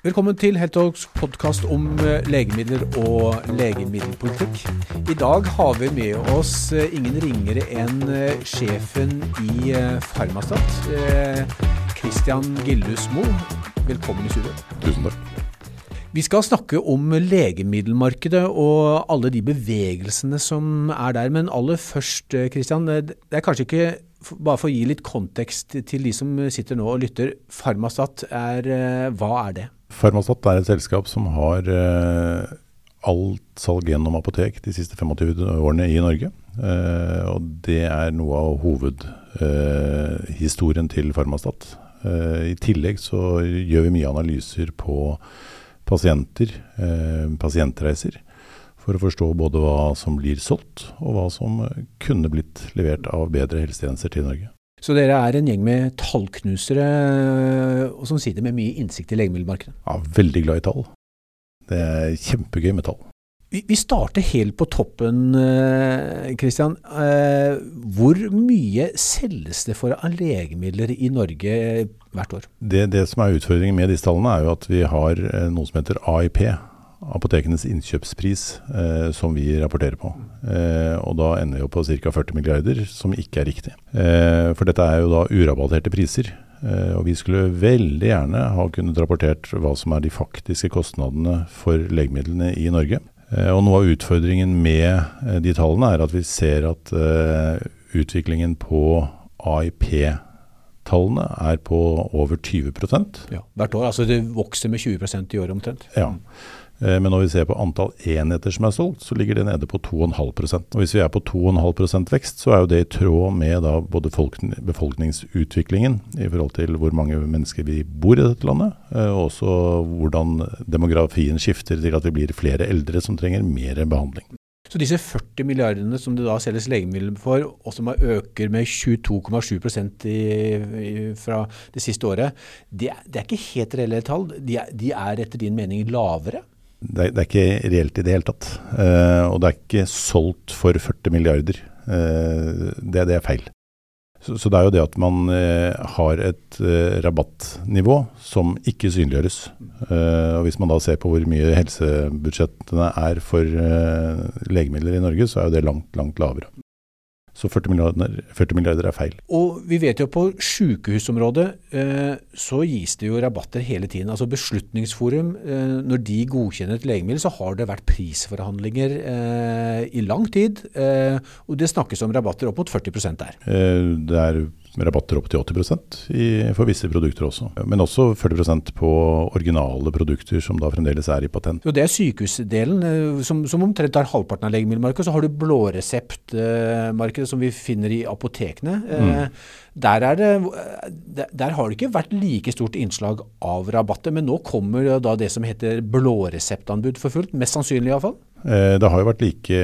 Velkommen til Heltogs podkast om eh, legemidler og legemiddelpolitikk. I dag har vi med oss eh, ingen ringere enn eh, sjefen i Farmastat, Christian Gillhusmo. Velkommen i studio. Tusen takk. Vi skal snakke om legemiddelmarkedet og alle de bevegelsene som er der. Men aller først, Christian. Det er kanskje ikke bare for å gi litt kontekst til de som sitter nå og lytter. Farmastat, er, hva er det? Farmastat er et selskap som har eh, alt salg gjennom apotek de siste 25 årene i Norge. Eh, og det er noe av hovedhistorien eh, til Farmastat. Eh, I tillegg så gjør vi mye analyser på pasienter, eh, pasientreiser. For å forstå både hva som blir solgt, og hva som kunne blitt levert av bedre helsetjenester til Norge. Så dere er en gjeng med tallknusere og som sitter med mye innsikt i legemiddelmarkedet? Ja, veldig glad i tall. Det er kjempegøy med tall. Vi, vi starter helt på toppen, Kristian. Eh, eh, hvor mye selges det for av legemidler i Norge hvert år? Det, det som er utfordringen med disse tallene, er jo at vi har eh, noe som heter AIP apotekenes innkjøpspris eh, som vi rapporterer på. Eh, og da ender vi opp på ca. 40 milliarder, som ikke er riktig. Eh, for dette er jo da urabatterte priser. Eh, og vi skulle veldig gjerne ha kunnet rapportert hva som er de faktiske kostnadene for legemidlene i Norge. Eh, og noe av utfordringen med eh, de tallene er at vi ser at utviklingen på AIP-tallene er på over 20% Ja, Hvert år. Altså det vokser med 20% i året omtrent. Ja. Eh, men når vi ser på antall enheter som er solgt, så ligger det nede på 2,5% Og Hvis vi er på 2,5% vekst, så er jo det i tråd med både befolkningsutviklingen i forhold til hvor mange mennesker vi bor i dette landet, eh, og også hvordan demografien skifter til at vi blir flere eldre som trenger mer behandling. Så disse 40 milliardene som det da selges legemidler for, og som øker med 22,7% fra det siste året, det det er, ikke helt reelle tall. De er, de er etter din mening lavere? Det, er ikke reelt i det hele tatt. Uh, og det er ikke solgt for 40 milliarder. Uh, det, det, er feil. Så, så, det er jo det at man uh, har et rabattnivå som ikke synliggjøres. og Hvis man da ser på hvor mye helsebudsjettene er for legemidler i Norge, så er jo det langt, langt lavere. Så 40 milliarder, 40 milliarder, er feil. Og vi vet jo på sykehusområdet eh, så gis det jo rabatter hele tiden. Altså Beslutningsforum, eh, når de godkjenner et legemiddel, så har det vært prisforhandlinger eh, i lang tid. Eh, og det snakkes om rabatter opp mot 40% der. Eh, det er rabatter opp til 80% i, for visse produkter også. Men også 40% på originale produkter som da fremdeles er i patent. Jo, Det er sykehusdelen, eh, som, som omtrent tar halvparten av legemiddelmarkedet. Så har du blåreseptmarkedet som vi finner i apotekene. Eh, mm. Der, det, der, har det ikke vært like stort innslag av rabatter, men nå kommer da det som heter blåreseptanbud for fullt. Mest sannsynlig iallfall. Eh, det har jo vært like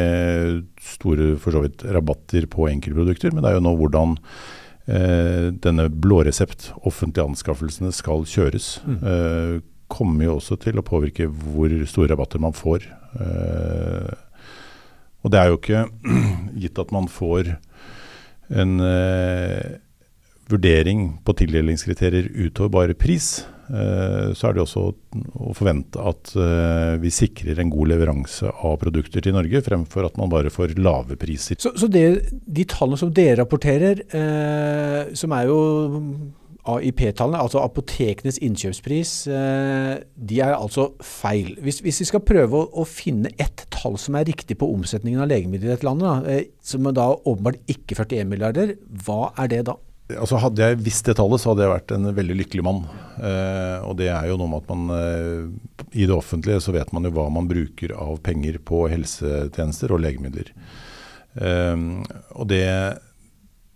store for så vidt rabatter på enkeltprodukter, men det er jo nå hvordan eh, denne blåresept, offentlige anskaffelsene, skal kjøres. Mm. Eh, kommer jo også til å påvirke hvor store rabatter man får. Eh, og det er jo ikke gitt at man får en eh, vurdering på tildelingskriterier utover bare pris. Eh, så er det også å forvente at eh, vi sikrer en god leveranse av produkter til Norge, fremfor at man bare får lave priser. Så, så det, de tallene som dere rapporterer, eh, som er jo AIP-tallene, altså apotekenes innkjøpspris, eh, de er altså feil. Hvis, hvis vi skal prøve å, å, finne ett tall som er riktig på omsetningen av legemidler i dette landet, da, eh, som da åpenbart ikke 41 milliarder, hva er det da? Altså Hadde jeg visst det tallet, så hadde jeg vært en veldig lykkelig mann. Eh, og det er jo noe med at man eh, I det offentlige så vet man jo hva man bruker av penger på helsetjenester og legemidler. Eh, og det,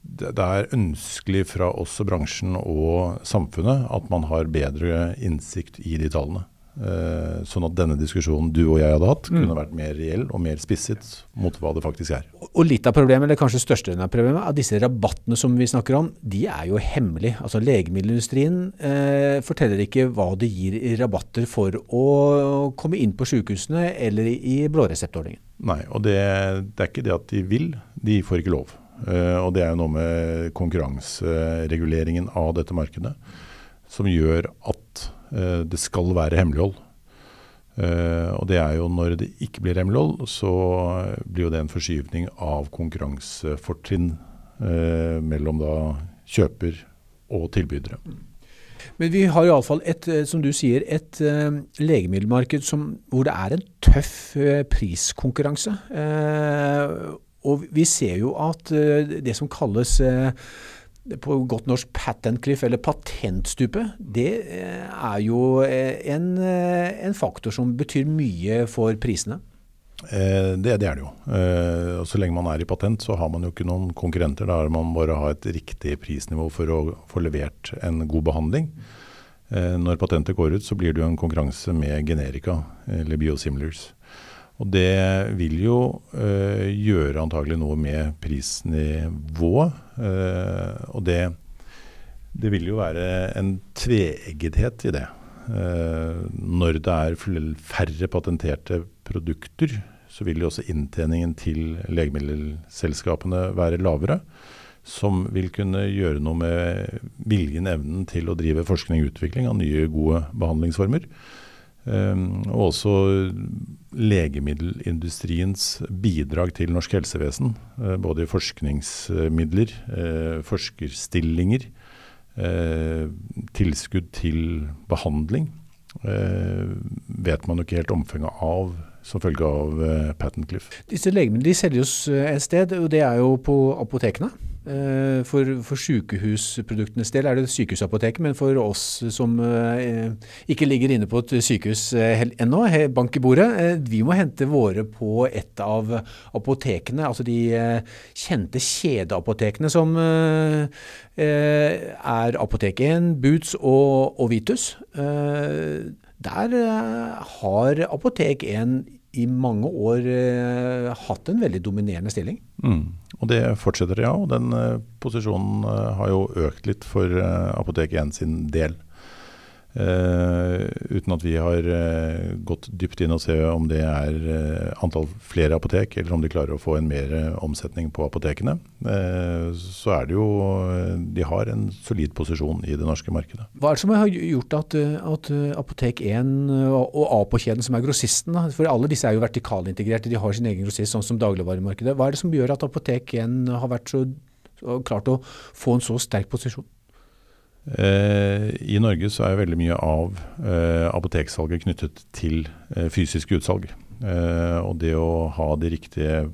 det er ønskelig fra oss og bransjen og samfunnet at man har bedre innsikt i de tallene. Uh, sånn at denne diskusjonen du og jeg hadde hatt, mm. kunne vært mer reell og mer spisset mot hva det faktisk er. Og litt av problemet, eller kanskje største av problemet, av disse rabattene som vi snakker om, de er jo hemmelige. Altså Legemiddelindustrien uh, forteller ikke hva det gir i rabatter for å komme inn på sykehusene eller i blåreseptordningen. Nei, og det, det, er ikke det at de vil, de får ikke lov. Uh, og det er jo noe med konkurransereguleringen av dette markedet som gjør at Eh, det skal være hemmelighold. Eh, og det er jo når det ikke blir hemmelighold, så blir jo det en forskyvning av konkurransefortrinn eh, mellom da kjøper og tilbydere. Men vi har iallfall et, eh, som du sier, et legemiddelmarked som, hvor det er en tøff priskonkurranse. Og vi ser jo at det som kalles på godt norsk patent cliff, eller patentstupet, det er jo en, en faktor som betyr mye for prisene. Eh, det, det, er det jo. Eh, og Så lenge man er i patent, så har man jo ikke noen konkurrenter. Da er man bare ha et riktig prisnivå for å få levert en god behandling. Eh, når patentet går ut, så blir det jo en konkurranse med generika, eller biosimilars. Og det vil jo gjøre antagelig noe med prisnivået. Øh, og det, det, vil jo være en tveeggethet i det. Uh, når det er færre patenterte produkter, så vil jo også inntjeningen til legemiddelselskapene være lavere. Som vil kunne gjøre noe med viljen, evnen til å drive forskning og utvikling av nye, gode behandlingsformer. Um, og også legemiddelindustriens bidrag til norsk helsevesen. Uh, både i forskningsmidler, uh, forskerstillinger, uh, tilskudd til behandling. vet man jo ikke helt omfanget av som følge av Patent Cliff. Disse legemidlene selges eh, et sted, og det er jo på apotekene. Uh, for, for sykehusproduktenes del er det sykehusapotek, men for oss som uh, ikke ligger inne på et sykehus ennå, bank i bordet, vi må hente våre på et av apotekene. Altså de kjente kjedeapotekene som er Apotek 1, Boots og, og Vitus. Der eh, har Apotek 1 i mange år eh, hatt en veldig dominerende stilling. Mm. Og det fortsetter, ja. Og den eh, posisjonen har jo økt litt for Apotek 1 sin del. Uh, uten at vi har uh, gått dypt inn og se om det er uh, antall flere apotek, eller om de klarer å få en mer omsetning på apotekene. så er det jo De har en solid posisjon i det norske markedet. Hva er det som har gjort at, at Apotek 1 og A-på-kjeden, som er grossisten, for alle disse er jo vertikalintegrerte, de har sin egen grossist, sånn som dagligvaremarkedet. Hva er det som gjør at Apotek 1 har vært så, klart å få en så sterk posisjon? Eh, I Norge så er veldig mye av eh, apoteksalget knyttet til eh, fysisk utsalg. og det å ha de riktige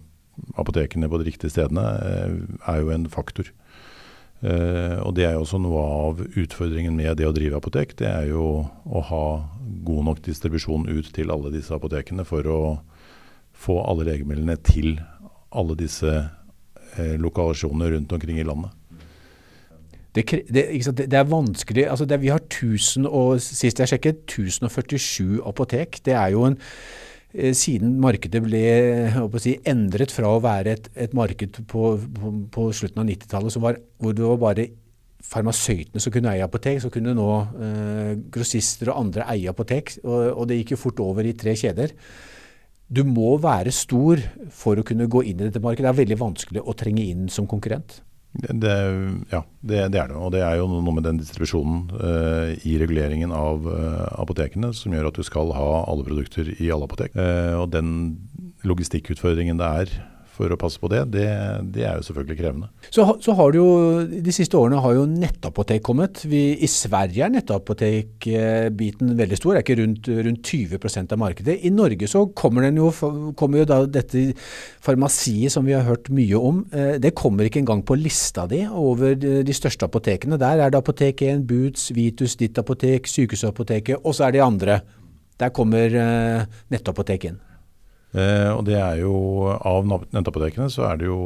apotekene på de riktige stedene er jo en faktor. og det er jo også noe av utfordringen med det å drive apotek. Det er jo å ha god nok distribusjon ut til alle disse apotekene for å få alle legemidlene til alle disse lokalisjonene rundt omkring i landet. Det, det, det, er vanskelig altså det, Vi har 1000 og, sist jeg sjekket, 1047 apotek. Det er jo en eh, siden markedet ble si, endret fra å være et, et marked på, på, på, slutten av 90-tallet hvor det var bare farmasøytene som kunne eie apotek, så kunne nå eh, grossister og andre eie apotek. Og, og, det gikk jo fort over i tre kjeder. Du må være stor for å kunne gå inn i dette markedet. Det er veldig vanskelig å trenge inn som konkurrent. Det, ja, det, det, er det. Og det er jo noe med den distribusjonen eh, i reguleringen av eh, apotekene som gjør at du skal ha alle produkter i alle apotek. Eh, og den logistikkutfordringen det er for å passe på det, det, det er jo selvfølgelig krevende. Så, så, har du jo, De siste årene har jo nettapotek kommet. Vi, I Sverige er nettapotekbiten veldig stor, det er ikke rundt, rundt 20% av markedet. I Norge så kommer, jo, kommer jo dette farmasiet som vi har hørt mye om. Eh, det kommer ikke engang på lista di over de største apotekene. Der er det Apotek 1, Boots, Vitus, Ditt apotek, Sykehusapoteket, og så er de andre. Der kommer nettapoteket nettapotek inn. Eh, og det er jo Av nettapotekene så er det jo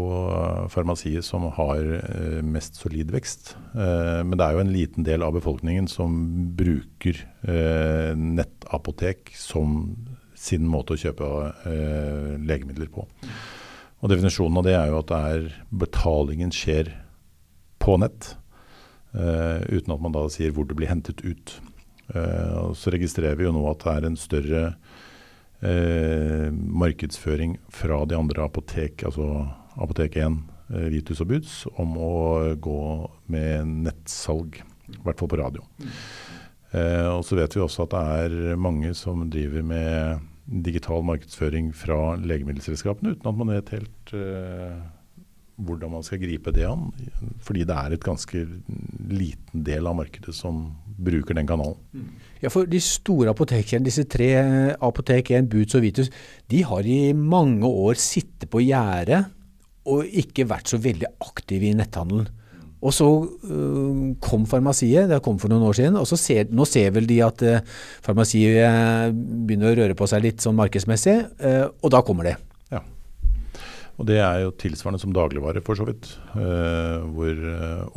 farmasier farmasiet som har eh, mest solid vekst. Eh, men det er jo en liten del av befolkningen som bruker eh, nettapotek som sin måte å kjøpe eh, legemidler på. Og Definisjonen av det er jo at er betalingen skjer på nett, uten at man da sier hvor det blir hentet ut. og Så registrerer vi jo nå at det er en større eh, markedsføring fra de andre apotek, altså Apotek 1, eh, Vitus og Buds, om å gå med nettsalg, i hvert fall på radio. Eh, og så vet vi også at det er mange som driver med digital markedsføring fra legemiddelselskapene uten at man vet helt eh, hvordan man skal gripe det an. Fordi det er et ganske liten del av markedet som bruker den kanalen. Ja, for De store apotekene, disse tre Apotek 1, Boots og Vitus, de har i mange år sittet på gjerdet og ikke vært så veldig aktive i netthandelen. Og så øh, kom farmasiet, det kom for noen år siden, og ser, nå ser vel de at øh, farmasiet begynner å røre på seg litt sånn markedsmessig, øh, og da kommer det. Ja. Og det er jo tilsvarende som dagligvare, for så vidt. Hvor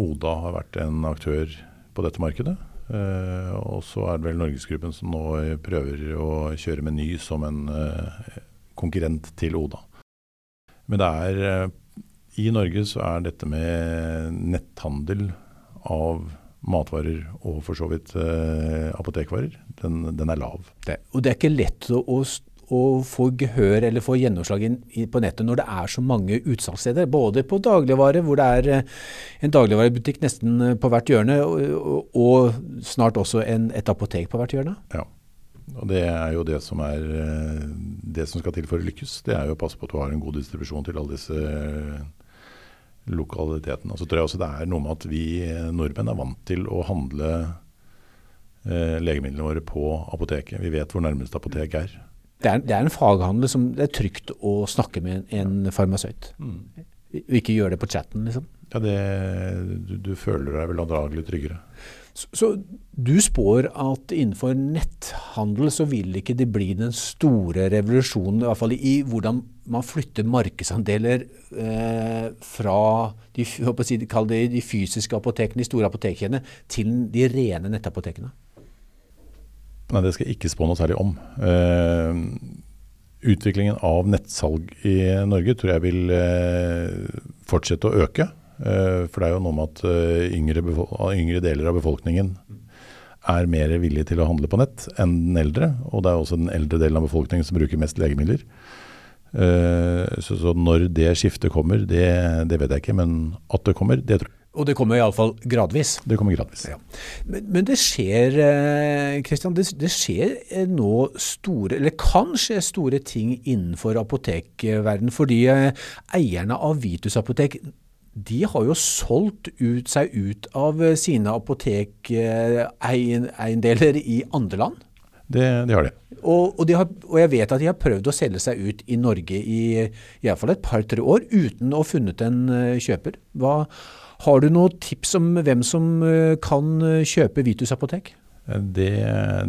Oda har vært en aktør på dette markedet. Uh, og så er det vel Norgesgruppen som nå prøver å kjøre Meny som en konkurrent til Oda. Men det er i Norge så er dette med netthandel av matvarer og for så vidt eh, apotekvarer, den, den, er lav. Det, og det er ikke lett å, å, å få gehør eller få gjennomslag på nettet når det er så mange utsalgssteder. Både på dagligvare, hvor det er eh, en dagligvarebutikk nesten eh, på hvert hjørne, og, snart også en, et apotek på hvert hjørne. Ja. Og Det er jo det som er eh, det som skal til for å lykkes. Det er jo å passe på at du har en god distribusjon til alle disse lokalitetene. Og så tror jeg også det er noe med at vi nordmenn er vant til å handle legemidlene våre på apoteket. Vi vet hvor nærmeste apotek er. Det er, det er en faghandel som det er trygt å snakke med en, farmasøyt. Mm. Ikke gjøre det på chatten, liksom. Ja, det, du, du føler deg vel andragelig tryggere. Så, så, du spår at innenfor netthandel så vil ikke det bli den store revolusjonen, i hvert fall i hvordan man flytter markedsandeler eh, fra de, si, de, fysiske apotekene, de store apotekkjedene, til de rene nettapotekene? Nei, det skal jeg ikke spå noe særlig om. Uh, utviklingen av nettsalg i Norge tror jeg vil uh, fortsette å øke. Uh, for det er jo noe med at yngre, yngre, deler av befolkningen er mer villige til å handle på nett enn den eldre. Og det er også den eldre delen av befolkningen som bruker mest legemidler. Så, så når det skiftet kommer, det, det, vet jeg ikke. Men at det kommer, det tror jeg. Og det kommer iallfall gradvis? Det kommer gradvis. Ja. Men, men, det skjer Kristian, det, det, skjer nå store, eller kan skje store ting innenfor apotekverden. Fordi eierne av Vitus apotek de har jo solgt ut, seg ut av eh, sine apotekeiendeler i andre land. Det, de har de. Og, og, de har, og, jeg vet at de har prøvd å selge seg ut i Norge i iallfall et par-tre år uten å ha funnet en eh, kjøper. Hva, har du noen tips om hvem som eh, kan kjøpe Vitus apotek? Det,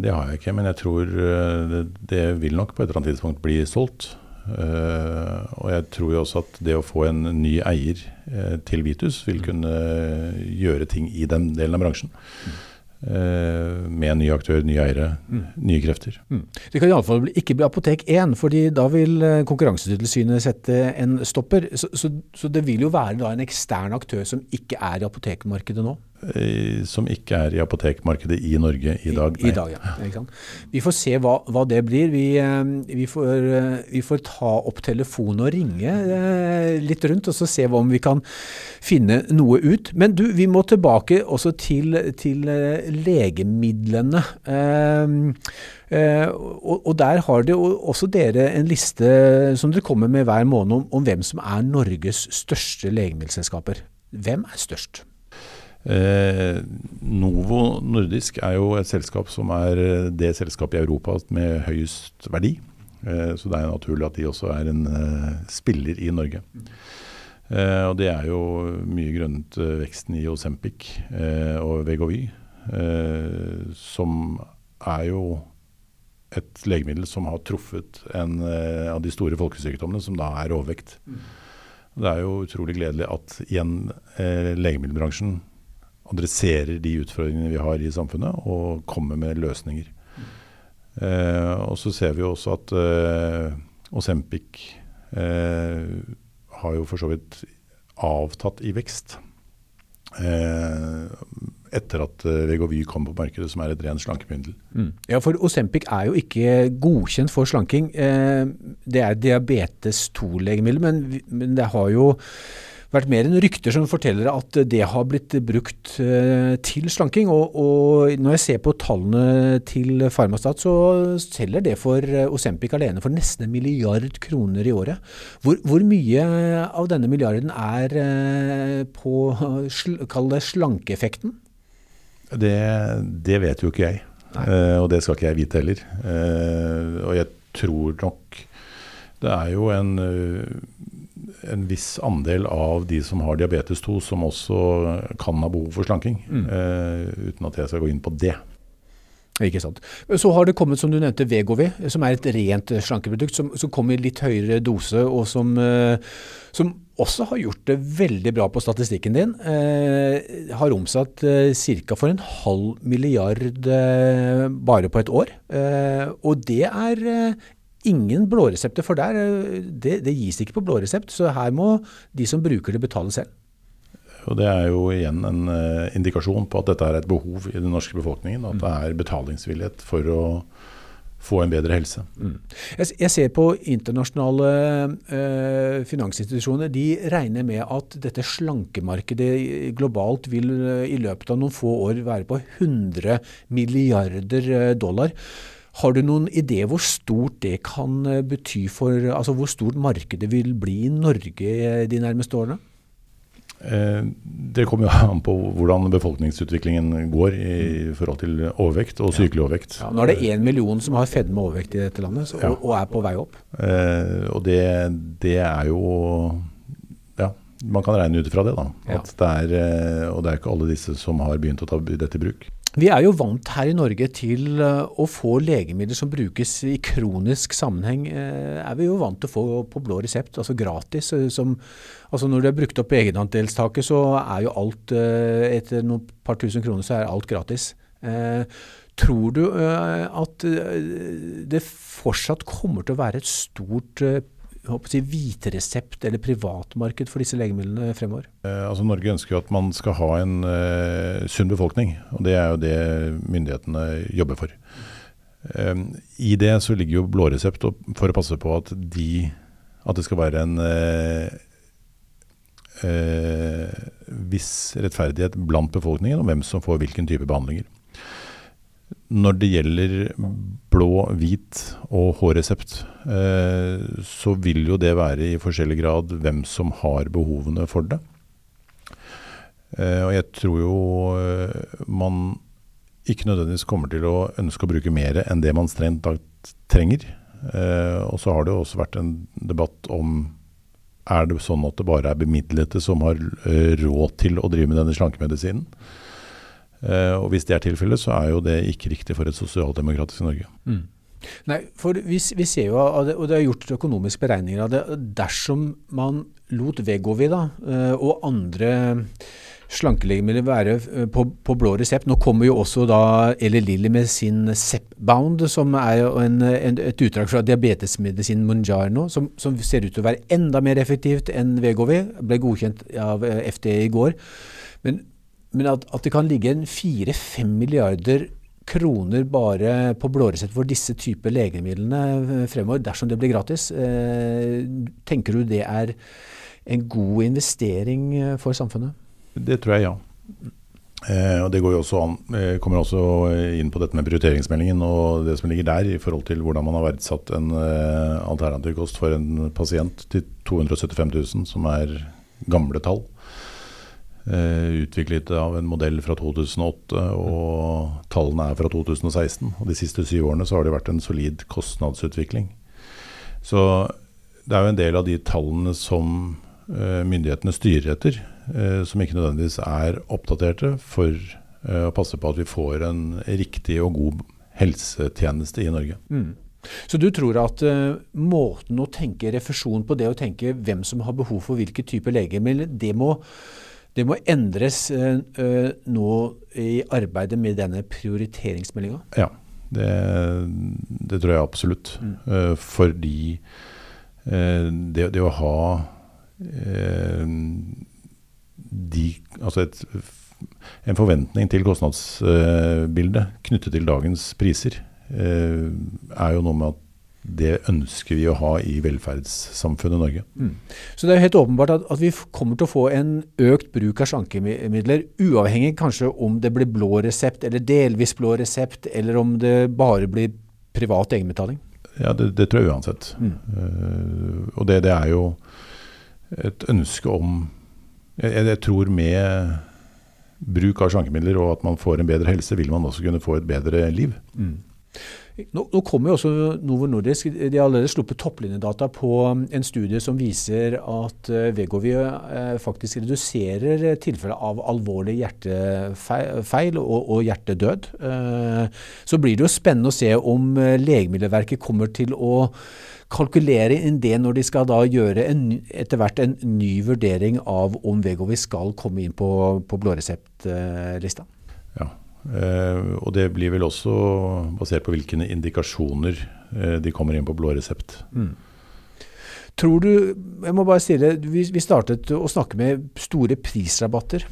det, har jeg ikke, men jeg tror det, det vil nok på et eller annet tidspunkt bli solgt. Og jeg tror jo også at det å få en ny eier til Vitus vil mm. kunne gjøre ting i den delen av bransjen. Uh, med en ny aktør, nye eiere, mm. nye krefter. Mm. Det kan iallfall ikke bli Apotek 1, fordi da vil Konkurransetilsynet sette en stopper. Så, så, så, det vil jo være da en ekstern aktør som ikke er i apotekmarkedet nå? Som ikke er i apotekmarkedet i Norge i dag. I, i dag, ja. Vi får se hva, hva det blir. Vi, eh, vi, får, eh, vi, får, ta opp telefonen og ringe eh, litt rundt, og så se om vi kan finne noe ut. Men du, vi må tilbake også til, til legemidlene. og, der har det også dere en liste som dere kommer med hver måned om, om hvem som er Norges største legemiddelselskaper. Hvem er størst? Eh, Novo Nordisk er jo et selskap som er eh, det selskapet i Europa med høyest verdi. Eh, så det er naturlig at de også er en eh, spiller i Norge. Eh, og det er jo mye grunnet eh, veksten i Osempic og Vegovy, som er jo et legemiddel som har truffet en av de store folkesykdommene, som da er overvekt. Mm. Det er jo utrolig gledelig at igjen legemiddelbransjen adresserer de utfordringene vi har i samfunnet, og kommer med løsninger. Eh, og så ser vi også at eh, Osempic eh, har jo for så vidt avtatt i vekst. Eh, etter at uh, Vegovy kom på markedet, som er et rent slankemiddel. Mm. Ja, for Osempic er jo ikke godkjent for slanking. Eh, det er diabetes 2-legemiddel, men, men, det har jo vært mer enn rykter som forteller at det har blitt brukt eh, til slanking. Og, og, når jeg ser på tallene til Farmastat, så selger det for eh, Osempic alene for nesten en milliard kroner i året. Hvor, hvor mye av denne milliarden er eh, på kall det slankeeffekten? Det, det, vet jo ikke jeg. Uh, og det skal ikke jeg vite heller. Uh, og jeg tror nok det er jo en en viss andel av de som har diabetes 2 som også kan ha behov for slanking. Mm. Uh, uten at jeg skal gå inn på det. Ikke sant. Så har det kommet, som du nevnte, Vegovi, som er et rent slankeprodukt. Som, som kommer i litt høyere dose, og som, uh, som, også har gjort det veldig bra på statistikken din. Eh, har omsatt eh, ca. for en halv milliard bare på et år. og det er ingen blåresepter, for der, eh, det, det gis ikke på blåresept. Så her må de som bruker det, betale selv. Og Det er jo igjen en uh, indikasjon på at dette er et behov i den norske befolkningen. At det er betalingsvillighet for å få en bedre helse. Mm. Jeg, ser på internasjonale uh, finansinstitusjoner. De regner med at dette slankemarkedet globalt vil uh, i løpet av noen få år være på 100 milliarder dollar. Har du noen idé hvor stort det kan eh, bety for Altså hvor stort markedet vil bli i Norge eh, de nærmeste årene? Eh, det kommer jo an på hvordan befolkningsutviklingen går i forhold til overvekt og sykelig overvekt. Ja, nå er det én million som har fedme og overvekt i dette landet, så, ja. og, er på vei opp. Eh, og det, det, er jo Ja, man kan regne ut fra det, da. Ja. Det er, og det er ikke alle disse som har begynt å ta dette i bruk. Vi er jo vant her i Norge til eh, å få legemidler som brukes i kronisk sammenheng. Eh, er vi jo vant til å få på blå resept, altså gratis. Eh, som, altså når du har brukt opp egenandelstaket, så er jo alt etter noen par tusen kroner så er alt gratis. Tror du at det fortsatt kommer til å være et stort si, hviteresept- eller privatmarked for disse legemidlene fremover? Eh, altså Norge ønsker jo at man skal ha en uh, sunn befolkning, og det er jo det myndighetene jobber for. Um, I det så ligger jo blåresept for å passe på at, de, at det skal være en uh, eh, viss rettferdighet blant befolkningen om hvem som får hvilken type behandlinger. Når det gjelder blå, hvit og hårresept, eh, så vil jo det være i forskjellig grad hvem som har behovene for det. Eh, og jeg tror jo eh, man ikke nødvendigvis kommer til å ønske å bruke mer enn det man strengt tatt trenger. og så har det jo også vært en debatt om er det sånn at det bare er bemidlede som har råd til å drive med denne slankemedisinen. Eh, og Hvis det er tilfellet, så er jo det ikke riktig for et sosialdemokratisk Norge. Mm. Nei, for vi, vi, ser jo, og det er gjort økonomiske beregninger av det, dersom man lot Vegovi da, eh, og andre slankelegemidler være eh, på, på, blå resept. Nå kommer jo også da Eli Lilly med sin Zepbound, som er en, en, et utdrag fra diabetesmedisinen Munjarno, som, som, ser ut til å være enda mer effektivt enn Vegovi. Ble godkjent av FD i går. Men men at, at det kan ligge en fire-fem milliarder kroner bare på blåresept for disse typer legemidlene eh, fremover, dersom det blir gratis. Eh, tenker du det er en god investering eh, for samfunnet? Det tror jeg, ja. Og Det går jo også an, eh, kommer også inn på dette med prioriteringsmeldingen og det som ligger der, i forhold til hvordan man har verdsatt en eh, alternativ kost for en pasient til 275 000, som er gamle tall. Eh, utviklet av en modell fra 2008, og tallene er fra 2016. Og de siste syv årene så har det vært en solid kostnadsutvikling. Så det er jo en del av de tallene som eh, myndighetene styrer etter, eh, som ikke nødvendigvis er oppdaterte for å passe på at vi får en riktig og god helsetjeneste i Norge. Mm. Så du tror at uh, måten å tenke refusjon på, det å tenke hvem som har behov for hvilke typer legemiddel, det må det må endres uh, nå i arbeidet med denne prioriteringsmeldinga? Ja, det, det, tror jeg absolutt. Mm. Uh, fordi det, det, å ha de, altså et, en forventning til kostnadsbildet knyttet til dagens priser, er jo noe med at det ønsker vi å ha i velferdssamfunnet Norge. Mm. Så det er helt åpenbart at, at, vi kommer til å få en økt bruk av slankemidler, uavhengig kanskje om det blir blå resept eller delvis blå resept, eller om det bare blir privat egenbetaling? Ja, det, det tror jeg uansett. Mm. Uh, og det, det, er jo et ønske om jeg, jeg tror med bruk av slankemidler og at man får en bedre helse, vil man også kunne få et bedre liv. Mm. Nå, nå kommer jo også Novo Nordisk. De har allerede sluppet topplinjedata på um, en studie som viser at uh, Vegovi uh, faktisk reduserer tilfellet av alvorlig hjertefeil og, og hjertedød. Uh, så blir det jo spennende å se om Legemiddelverket kommer til å kalkulere inn det når de skal da gjøre en, etter hvert en ny vurdering av om Vegovi skal komme inn på, på blåreseptlista. Ja, og det blir vel også basert på hvilke indikasjoner eh, de kommer inn på blå resept. Mm. Tror du, jeg må bare vi, vi startet å snakke med store prisrabatter.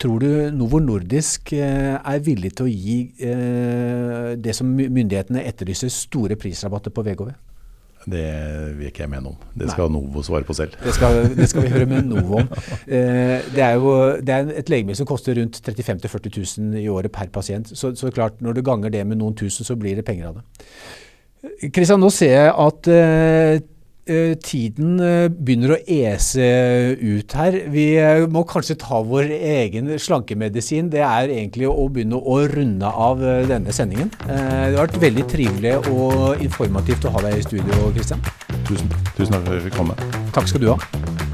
Tror du Novo Nordisk eh, er villig til å gi det som myndighetene etterlyser, store prisrabatter på VGV? Det vil ikke jeg mene om. Det skal Nei. Novo svare på selv. Det skal, det skal vi høre med Novo om. Eh, det er jo det er et legemiddel som koster rundt 35 000-40 000 i året per pasient. Så, så, klart, når du ganger det med noen tusen, så blir det penger av det. Kristian, nå ser jeg at eh, tiden eh, begynner å ese ut her. Vi eh, må kanskje ta vår egen slankemedisin. Det er egentlig å begynne å runde av denne sendingen. Det har vært veldig trivelig og informativt å ha deg i studio, Kristian. Tusen, tusen takk for at jeg fikk komme. Takk skal du ha.